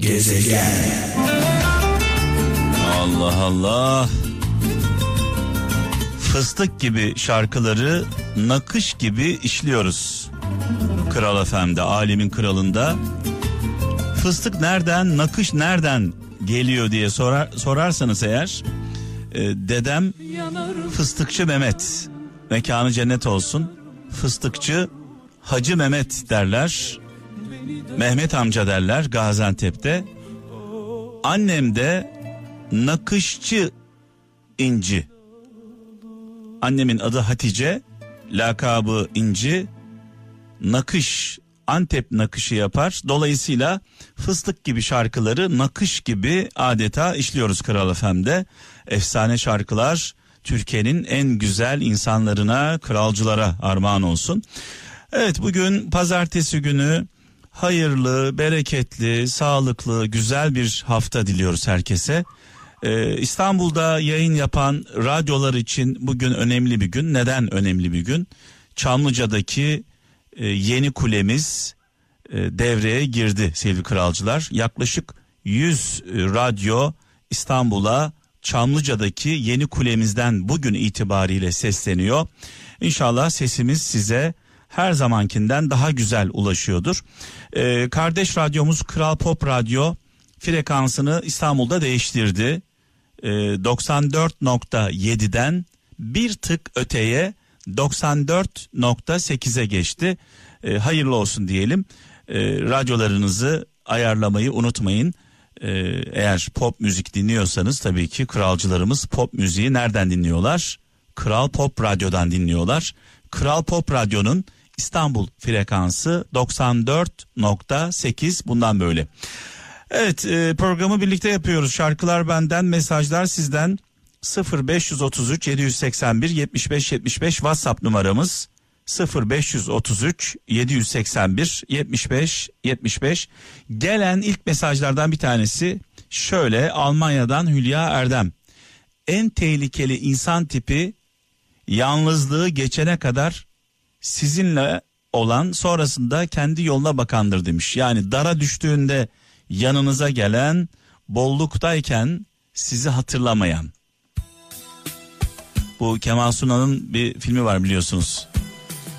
Gezegen. Allah Allah. Fıstık gibi şarkıları nakış gibi işliyoruz. Kral FM'de, alemin kralında. Fıstık nereden, nakış nereden geliyor diye sorar, sorarsanız eğer e, dedem fıstıkçı Mehmet mekanı cennet olsun fıstıkçı Hacı Mehmet derler Mehmet amca derler Gaziantep'te annem de nakışçı inci annemin adı Hatice lakabı inci nakış Antep nakışı yapar. Dolayısıyla fıstık gibi şarkıları nakış gibi adeta işliyoruz Kral FM'de. Efsane şarkılar Türkiye'nin en güzel insanlarına, kralcılara armağan olsun. Evet bugün pazartesi günü hayırlı, bereketli, sağlıklı, güzel bir hafta diliyoruz herkese. Ee, İstanbul'da yayın yapan radyolar için bugün önemli bir gün. Neden önemli bir gün? Çamlıca'daki e, yeni kulemiz e, devreye girdi sevgili kralcılar. Yaklaşık 100 e, radyo İstanbul'a Çamlıca'daki yeni kulemizden bugün itibariyle sesleniyor. İnşallah sesimiz size her zamankinden daha güzel ulaşıyordur. Ee, kardeş radyomuz Kral Pop Radyo frekansını İstanbul'da değiştirdi. Ee, 94.7'den bir tık öteye 94.8'e geçti. Ee, hayırlı olsun diyelim. Ee, radyolarınızı ayarlamayı unutmayın. Ee, eğer pop müzik dinliyorsanız tabii ki kralcılarımız pop müziği nereden dinliyorlar? Kral Pop Radyo'dan dinliyorlar. Kral Pop Radyo'nun İstanbul frekansı 94.8 bundan böyle. Evet e, programı birlikte yapıyoruz. Şarkılar benden, mesajlar sizden. 0533 781 75 75 WhatsApp numaramız. 0533 781 75 75 gelen ilk mesajlardan bir tanesi şöyle. Almanya'dan Hülya Erdem. En tehlikeli insan tipi yalnızlığı geçene kadar sizinle olan sonrasında kendi yoluna bakandır demiş. Yani dara düştüğünde yanınıza gelen bolluktayken sizi hatırlamayan. Bu Kemal Sunal'ın bir filmi var biliyorsunuz.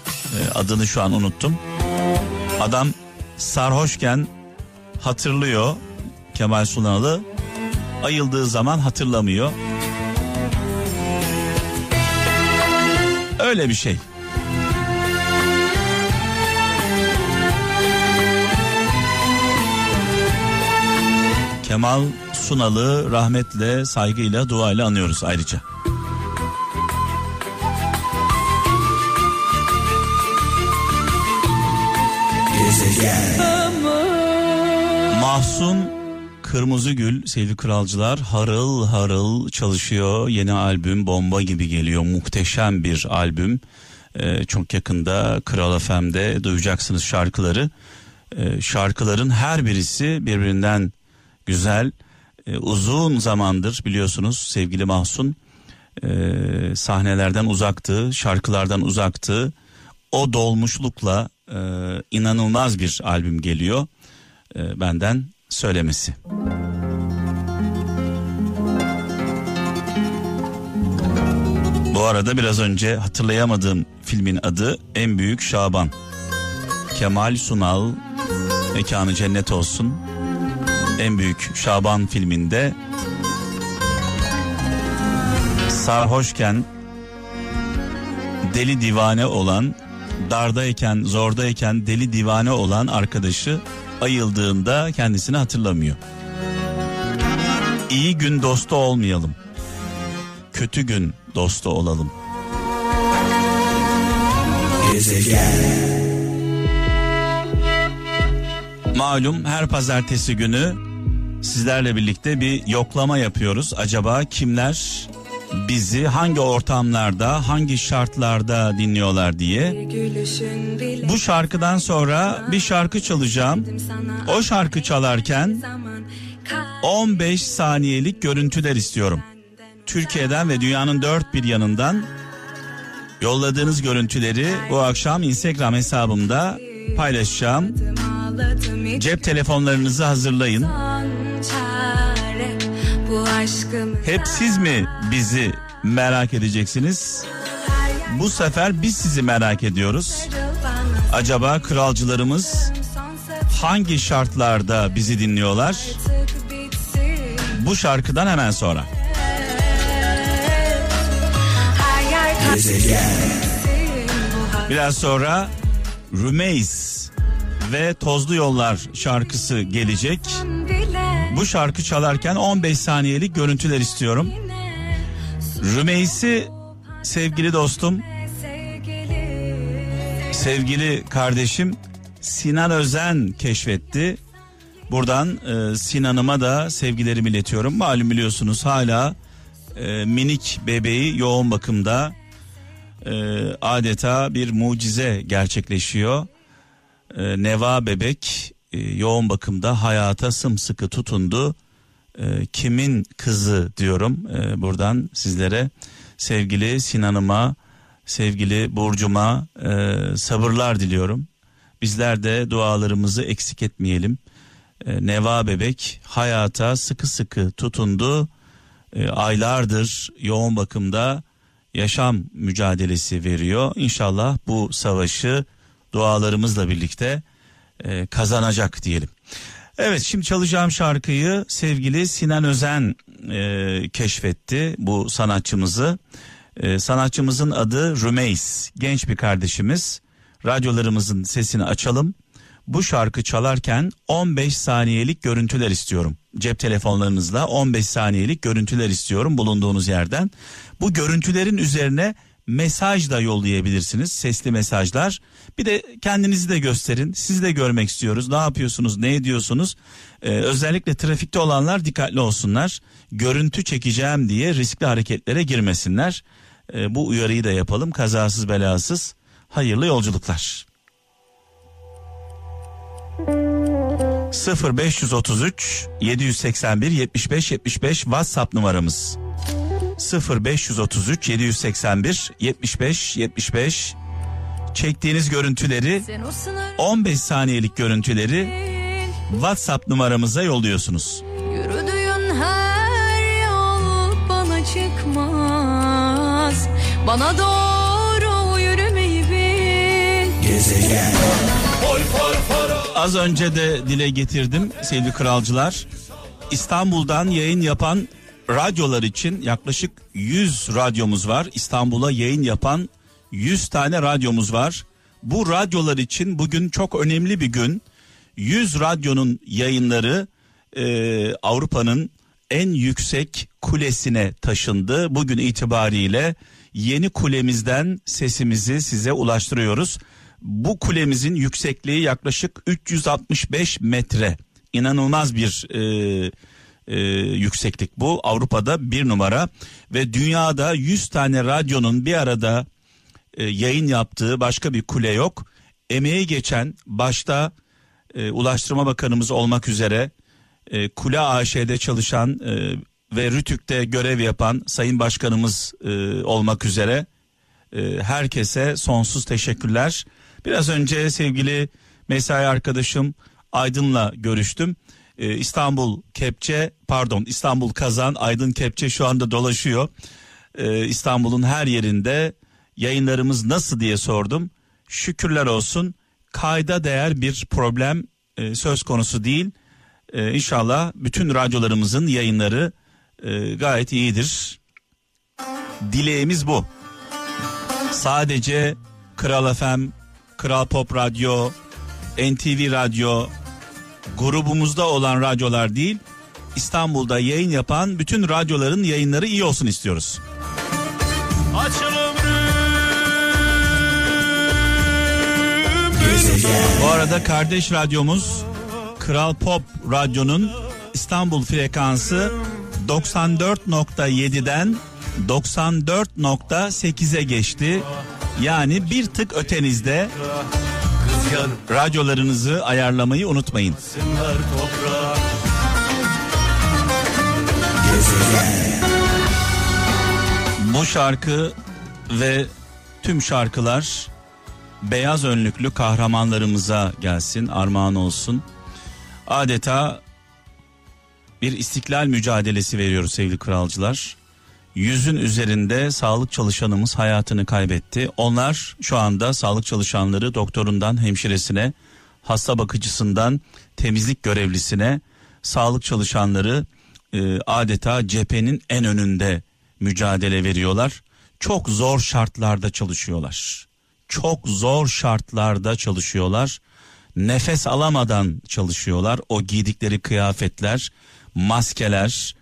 Ee, adını şu an unuttum. Adam sarhoşken hatırlıyor Kemal Sunal'ı. Ayıldığı zaman hatırlamıyor. Öyle bir şey. Kemal Sunal'ı rahmetle, saygıyla, duayla anıyoruz ayrıca. Mahsun Kırmızıgül sevgili kralcılar harıl harıl çalışıyor. Yeni albüm bomba gibi geliyor. Muhteşem bir albüm. Ee, çok yakında Kral FM'de duyacaksınız şarkıları. Ee, şarkıların her birisi birbirinden güzel. Ee, uzun zamandır biliyorsunuz sevgili Mahsun e, sahnelerden uzaktı, şarkılardan uzaktı. O dolmuşlukla e, inanılmaz bir albüm geliyor. E, benden söylemesi. Bu arada biraz önce hatırlayamadığım filmin adı En Büyük Şaban. Kemal Sunal mekanı cennet olsun. En Büyük Şaban filminde sarhoşken deli divane olan dardayken zordayken deli divane olan arkadaşı ayıldığında kendisini hatırlamıyor. İyi gün dostu olmayalım. Kötü gün dostu olalım. Gezegen. Malum her pazartesi günü sizlerle birlikte bir yoklama yapıyoruz. Acaba kimler bizi hangi ortamlarda, hangi şartlarda dinliyorlar diye. Bu şarkıdan sonra bir şarkı çalacağım. O şarkı çalarken 15 saniyelik görüntüler istiyorum. Türkiye'den ve dünyanın dört bir yanından yolladığınız görüntüleri bu akşam Instagram hesabımda paylaşacağım. Cep telefonlarınızı hazırlayın. Hep siz mi bizi merak edeceksiniz? Bu sefer biz sizi merak ediyoruz. Acaba kralcılarımız hangi şartlarda bizi dinliyorlar? Bu şarkıdan hemen sonra. Biraz sonra Rümeys ve Tozlu Yollar şarkısı gelecek. Bu şarkı çalarken 15 saniyelik görüntüler istiyorum. Rümeys'i sevgili dostum, sevgili kardeşim Sinan Özen keşfetti. Buradan e, Sinan'ıma da sevgilerimi iletiyorum. Malum biliyorsunuz hala e, minik bebeği yoğun bakımda e, adeta bir mucize gerçekleşiyor. E, Neva bebek e, yoğun bakımda hayata sımsıkı tutundu. E, kimin kızı diyorum e, buradan sizlere sevgili Sinan'ıma, sevgili Burcu'ma e, sabırlar diliyorum. Bizler de dualarımızı eksik etmeyelim. E, Neva bebek hayata sıkı sıkı tutundu. E, aylardır yoğun bakımda yaşam mücadelesi veriyor. İnşallah bu savaşı dualarımızla birlikte e, kazanacak diyelim. Evet şimdi çalacağım şarkıyı sevgili Sinan Özen e, keşfetti bu sanatçımızı. E, sanatçımızın adı Rümeys genç bir kardeşimiz. Radyolarımızın sesini açalım. Bu şarkı çalarken 15 saniyelik görüntüler istiyorum. Cep telefonlarınızla 15 saniyelik görüntüler istiyorum bulunduğunuz yerden. Bu görüntülerin üzerine mesaj da yollayabilirsiniz. Sesli mesajlar. Bir de kendinizi de gösterin. Sizi de görmek istiyoruz. Ne yapıyorsunuz? Ne ediyorsunuz? Ee, özellikle trafikte olanlar dikkatli olsunlar. Görüntü çekeceğim diye riskli hareketlere girmesinler. Ee, bu uyarıyı da yapalım. Kazasız belasız. Hayırlı yolculuklar. 0533 781 75 75 WhatsApp numaramız. 0533 781 75 75 çektiğiniz görüntüleri 15 saniyelik görüntüleri WhatsApp numaramıza yolluyorsunuz. Yürüdüğün her yol bana çıkmaz. Bana doğru yürümeyi bil. Gezegen. Az önce de dile getirdim sevgili kralcılar. İstanbul'dan yayın yapan radyolar için yaklaşık 100 radyomuz var. İstanbul'a yayın yapan 100 tane radyomuz var. Bu radyolar için bugün çok önemli bir gün. 100 radyonun yayınları e, Avrupa'nın en yüksek kulesine taşındı. Bugün itibariyle yeni kulemizden sesimizi size ulaştırıyoruz. Bu kulemizin yüksekliği yaklaşık 365 metre. İnanılmaz bir e, e, yükseklik bu. Avrupa'da bir numara ve dünyada 100 tane radyonun bir arada e, yayın yaptığı başka bir kule yok. Emeği geçen başta e, Ulaştırma Bakanımız olmak üzere e, Kule AŞ'de çalışan e, ve Rütük'te görev yapan Sayın Başkanımız e, olmak üzere e, herkese sonsuz teşekkürler. Biraz önce sevgili mesai arkadaşım Aydın'la görüştüm. E, İstanbul Kepçe pardon İstanbul Kazan Aydın Kepçe şu anda dolaşıyor. E, İstanbul'un her yerinde yayınlarımız nasıl diye sordum. Şükürler olsun kayda değer bir problem e, söz konusu değil. E, inşallah bütün radyolarımızın yayınları e, gayet iyidir. Dileğimiz bu. Sadece Kral FM, Kral Pop Radyo, NTV Radyo grubumuzda olan radyolar değil, İstanbul'da yayın yapan bütün radyoların yayınları iyi olsun istiyoruz. Bu arada kardeş radyomuz Kral Pop Radyo'nun İstanbul frekansı 94.7'den 94.8'e geçti. Yani bir tık ötenizde radyolarınızı ayarlamayı unutmayın. Bu şarkı ve tüm şarkılar beyaz önlüklü kahramanlarımıza gelsin, armağan olsun. Adeta bir istiklal mücadelesi veriyoruz sevgili kralcılar. Yüzün üzerinde sağlık çalışanımız hayatını kaybetti. Onlar şu anda sağlık çalışanları doktorundan hemşiresine, hasta bakıcısından temizlik görevlisine, sağlık çalışanları e, adeta cephenin en önünde mücadele veriyorlar. Çok zor şartlarda çalışıyorlar. Çok zor şartlarda çalışıyorlar. Nefes alamadan çalışıyorlar. O giydikleri kıyafetler, maskeler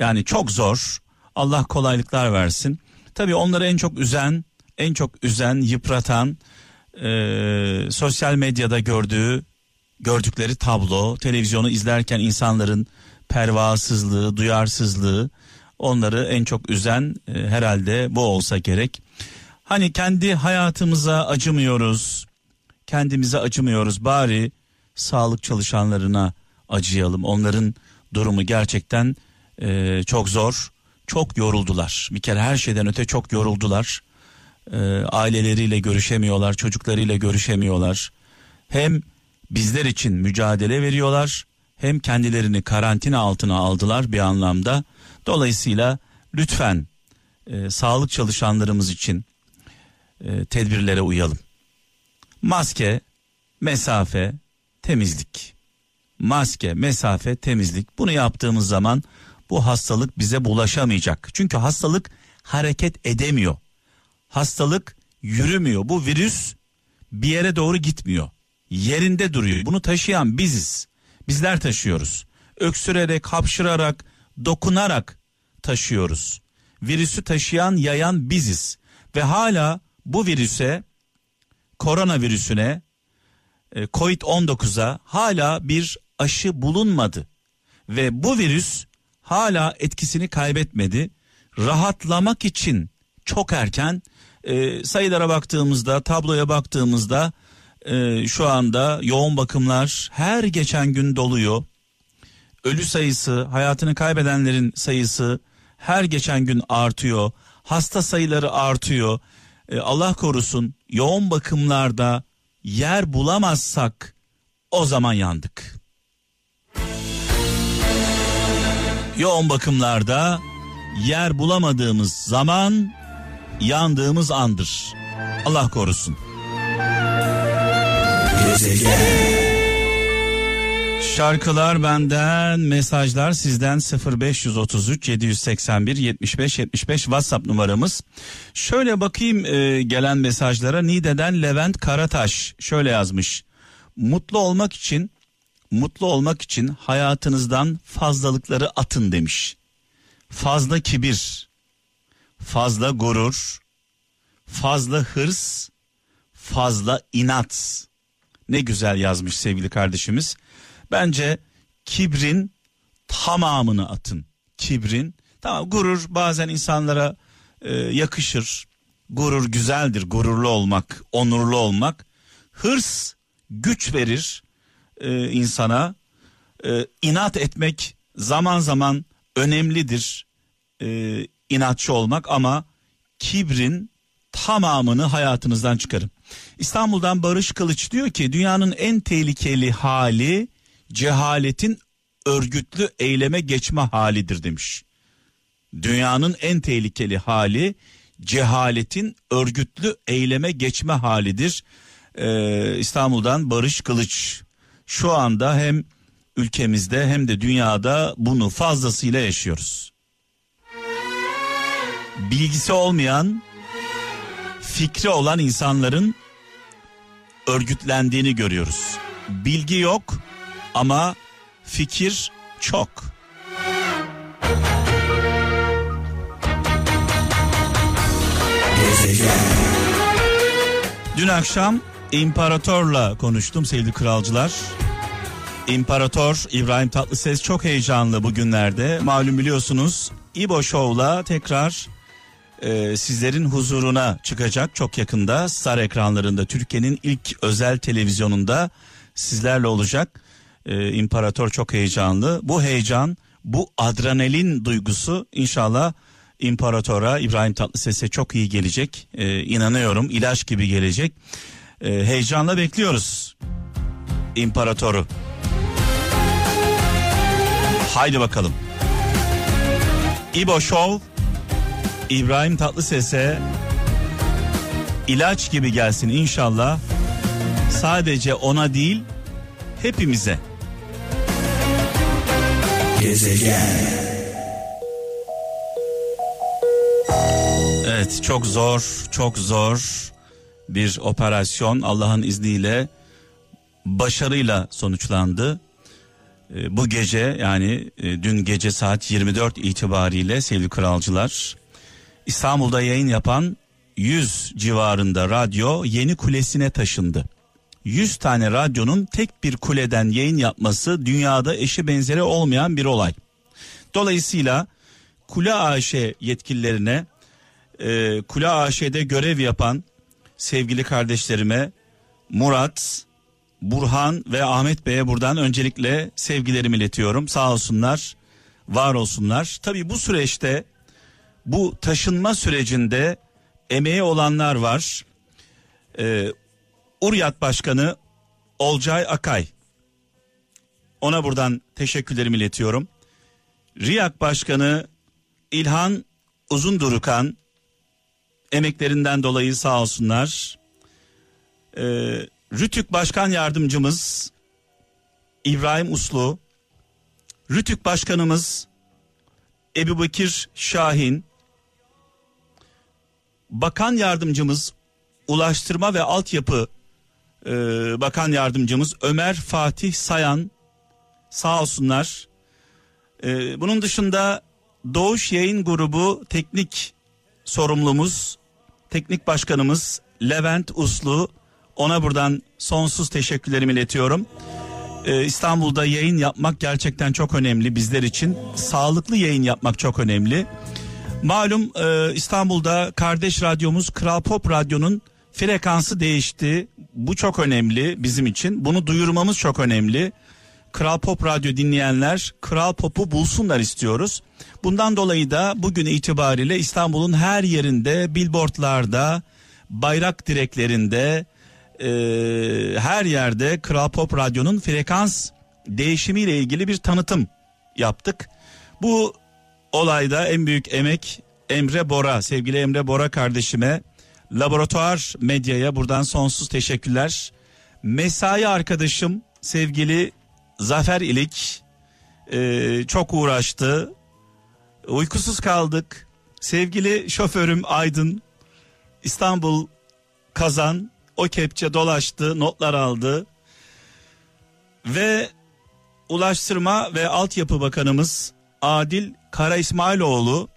yani çok zor. Allah kolaylıklar versin. Tabii onları en çok üzen, en çok üzen, yıpratan e, sosyal medyada gördüğü gördükleri tablo, televizyonu izlerken insanların pervasızlığı, duyarsızlığı onları en çok üzen e, herhalde bu olsa gerek. Hani kendi hayatımıza acımıyoruz, kendimize acımıyoruz bari sağlık çalışanlarına acıyalım. Onların durumu gerçekten e, çok zor, çok yoruldular. Bir kere her şeyden öte çok yoruldular. E, aileleriyle görüşemiyorlar, çocuklarıyla görüşemiyorlar. Hem bizler için mücadele veriyorlar hem kendilerini karantina altına aldılar bir anlamda. Dolayısıyla lütfen e, sağlık çalışanlarımız için e, tedbirlere uyalım. Maske, mesafe, temizlik. Maske, mesafe, temizlik. Bunu yaptığımız zaman bu hastalık bize bulaşamayacak. Çünkü hastalık hareket edemiyor. Hastalık yürümüyor. Bu virüs bir yere doğru gitmiyor. Yerinde duruyor. Bunu taşıyan biziz. Bizler taşıyoruz. Öksürerek, hapşırarak, dokunarak taşıyoruz. Virüsü taşıyan, yayan biziz. Ve hala bu virüse, koronavirüsüne, e, Covid-19'a hala bir aşı bulunmadı. Ve bu virüs hala etkisini kaybetmedi. Rahatlamak için çok erken e, sayılara baktığımızda, tabloya baktığımızda e, şu anda yoğun bakımlar her geçen gün doluyor. Ölü sayısı, hayatını kaybedenlerin sayısı her geçen gün artıyor. Hasta sayıları artıyor. E, Allah korusun yoğun bakımlarda yer bulamazsak o zaman yandık. Yoğun bakımlarda yer bulamadığımız zaman yandığımız andır. Allah korusun. Şarkılar benden, mesajlar sizden 0533 781 75 75 WhatsApp numaramız. Şöyle bakayım e, gelen mesajlara. Nide'den Levent Karataş şöyle yazmış. Mutlu olmak için mutlu olmak için hayatınızdan fazlalıkları atın demiş. Fazla kibir, fazla gurur, fazla hırs, fazla inat. Ne güzel yazmış sevgili kardeşimiz. Bence kibrin tamamını atın. Kibrin tamam gurur bazen insanlara e, yakışır. Gurur güzeldir. Gururlu olmak, onurlu olmak. Hırs güç verir e, insana. E, inat etmek zaman zaman önemlidir. E, inatçı olmak ama kibrin tamamını hayatınızdan çıkarın. İstanbul'dan Barış Kılıç diyor ki dünyanın en tehlikeli hali cehaletin örgütlü eyleme geçme halidir demiş. Dünyanın en tehlikeli hali cehaletin örgütlü eyleme geçme halidir. Ee, İstanbul'dan Barış Kılıç şu anda hem ülkemizde hem de dünyada bunu fazlasıyla yaşıyoruz. Bilgisi olmayan, fikri olan insanların örgütlendiğini görüyoruz. Bilgi yok ama fikir çok. Dün akşam imparatorla konuştum sevgili kralcılar. İmparator İbrahim Tatlıses çok heyecanlı bugünlerde. Malum biliyorsunuz İbo Show'la tekrar e, sizlerin huzuruna çıkacak çok yakında. Star ekranlarında Türkiye'nin ilk özel televizyonunda sizlerle olacak. E, İmparator çok heyecanlı. Bu heyecan, bu adrenalin duygusu inşallah İmparatora İbrahim Tatlıses'e çok iyi gelecek. E, inanıyorum ilaç gibi gelecek. Ee, heyecanla bekliyoruz imparatoru. Haydi bakalım. İbo Show İbrahim Tatlıses'e ilaç gibi gelsin inşallah. Sadece ona değil hepimize. Gezegen. Evet çok zor çok zor bir operasyon Allah'ın izniyle başarıyla sonuçlandı. Ee, Bu gece yani e, dün gece saat 24 itibariyle sevgili kralcılar İstanbul'da yayın yapan 100 civarında radyo yeni kulesine taşındı. 100 tane radyonun tek bir kuleden yayın yapması dünyada eşi benzeri olmayan bir olay. Dolayısıyla Kule AŞ yetkililerine e, Kule AŞ'de görev yapan sevgili kardeşlerime Murat, Burhan ve Ahmet Bey'e buradan öncelikle sevgilerimi iletiyorum. Sağ olsunlar, var olsunlar. Tabii bu süreçte bu taşınma sürecinde emeği olanlar var. Ee, Uryat Başkanı Olcay Akay. Ona buradan teşekkürlerimi iletiyorum. Riyak Başkanı İlhan Uzundurukan emeklerinden dolayı sağ olsunlar. Ee, Rütük Başkan Yardımcımız İbrahim Uslu, Rütük Başkanımız Ebu Bekir Şahin, Bakan Yardımcımız Ulaştırma ve Altyapı e, Bakan Yardımcımız Ömer Fatih Sayan sağ olsunlar. E, bunun dışında Doğuş Yayın Grubu teknik sorumlumuz, teknik başkanımız Levent Uslu. Ona buradan sonsuz teşekkürlerimi iletiyorum. Ee, İstanbul'da yayın yapmak gerçekten çok önemli bizler için. Sağlıklı yayın yapmak çok önemli. Malum e, İstanbul'da kardeş radyomuz Kral Pop Radyo'nun frekansı değişti. Bu çok önemli bizim için. Bunu duyurmamız çok önemli. Kral Pop Radyo dinleyenler Kral Pop'u bulsunlar istiyoruz. Bundan dolayı da bugün itibariyle İstanbul'un her yerinde, billboardlarda, bayrak direklerinde, e, her yerde Kral Pop Radyo'nun frekans değişimiyle ilgili bir tanıtım yaptık. Bu olayda en büyük emek Emre Bora, sevgili Emre Bora kardeşime, laboratuvar medyaya buradan sonsuz teşekkürler. Mesai arkadaşım sevgili Zafer İlik e, çok uğraştı. Uykusuz kaldık. Sevgili şoförüm Aydın İstanbul kazan o kepçe dolaştı notlar aldı. Ve Ulaştırma ve Altyapı Bakanımız Adil Kara İsmailoğlu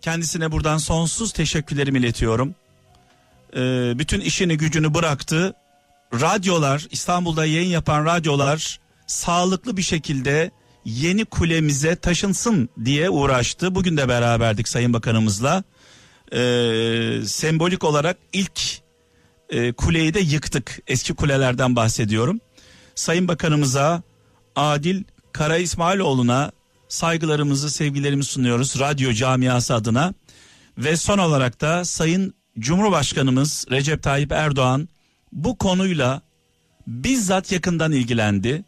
kendisine buradan sonsuz teşekkürlerimi iletiyorum. Ee, bütün işini gücünü bıraktı. Radyolar İstanbul'da yayın yapan radyolar sağlıklı bir şekilde yeni kulemize taşınsın diye uğraştı. Bugün de beraberdik Sayın Bakanımızla. Ee, sembolik olarak ilk e, kuleyi de yıktık. Eski kulelerden bahsediyorum. Sayın Bakanımıza Adil Kara İsmailoğlu'na saygılarımızı, sevgilerimizi sunuyoruz radyo camiası adına. Ve son olarak da Sayın Cumhurbaşkanımız Recep Tayyip Erdoğan bu konuyla bizzat yakından ilgilendi.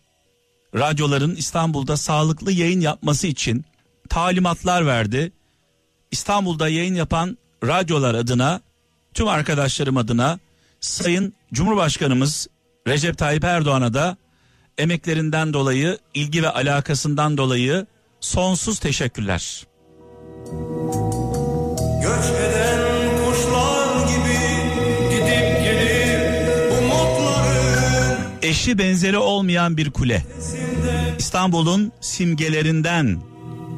Radyoların İstanbul'da sağlıklı yayın yapması için talimatlar verdi. İstanbul'da yayın yapan radyolar adına, tüm arkadaşlarım adına Sayın Cumhurbaşkanımız Recep Tayyip Erdoğan'a da emeklerinden dolayı, ilgi ve alakasından dolayı sonsuz teşekkürler. Göç eden kuşlar gibi gidip gelir umutların Eşi benzeri olmayan bir kule. İstanbul'un simgelerinden,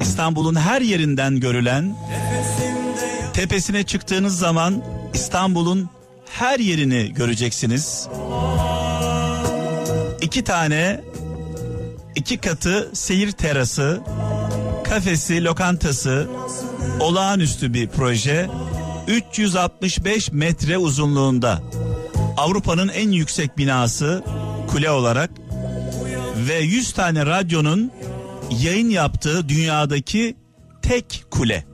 İstanbul'un her yerinden görülen, tepesine çıktığınız zaman İstanbul'un her yerini göreceksiniz. İki tane, iki katı seyir terası, kafesi, lokantası, olağanüstü bir proje. 365 metre uzunluğunda. Avrupa'nın en yüksek binası kule olarak ve 100 tane radyonun yayın yaptığı dünyadaki tek kule.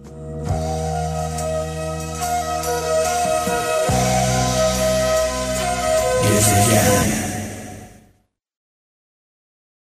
Gezegen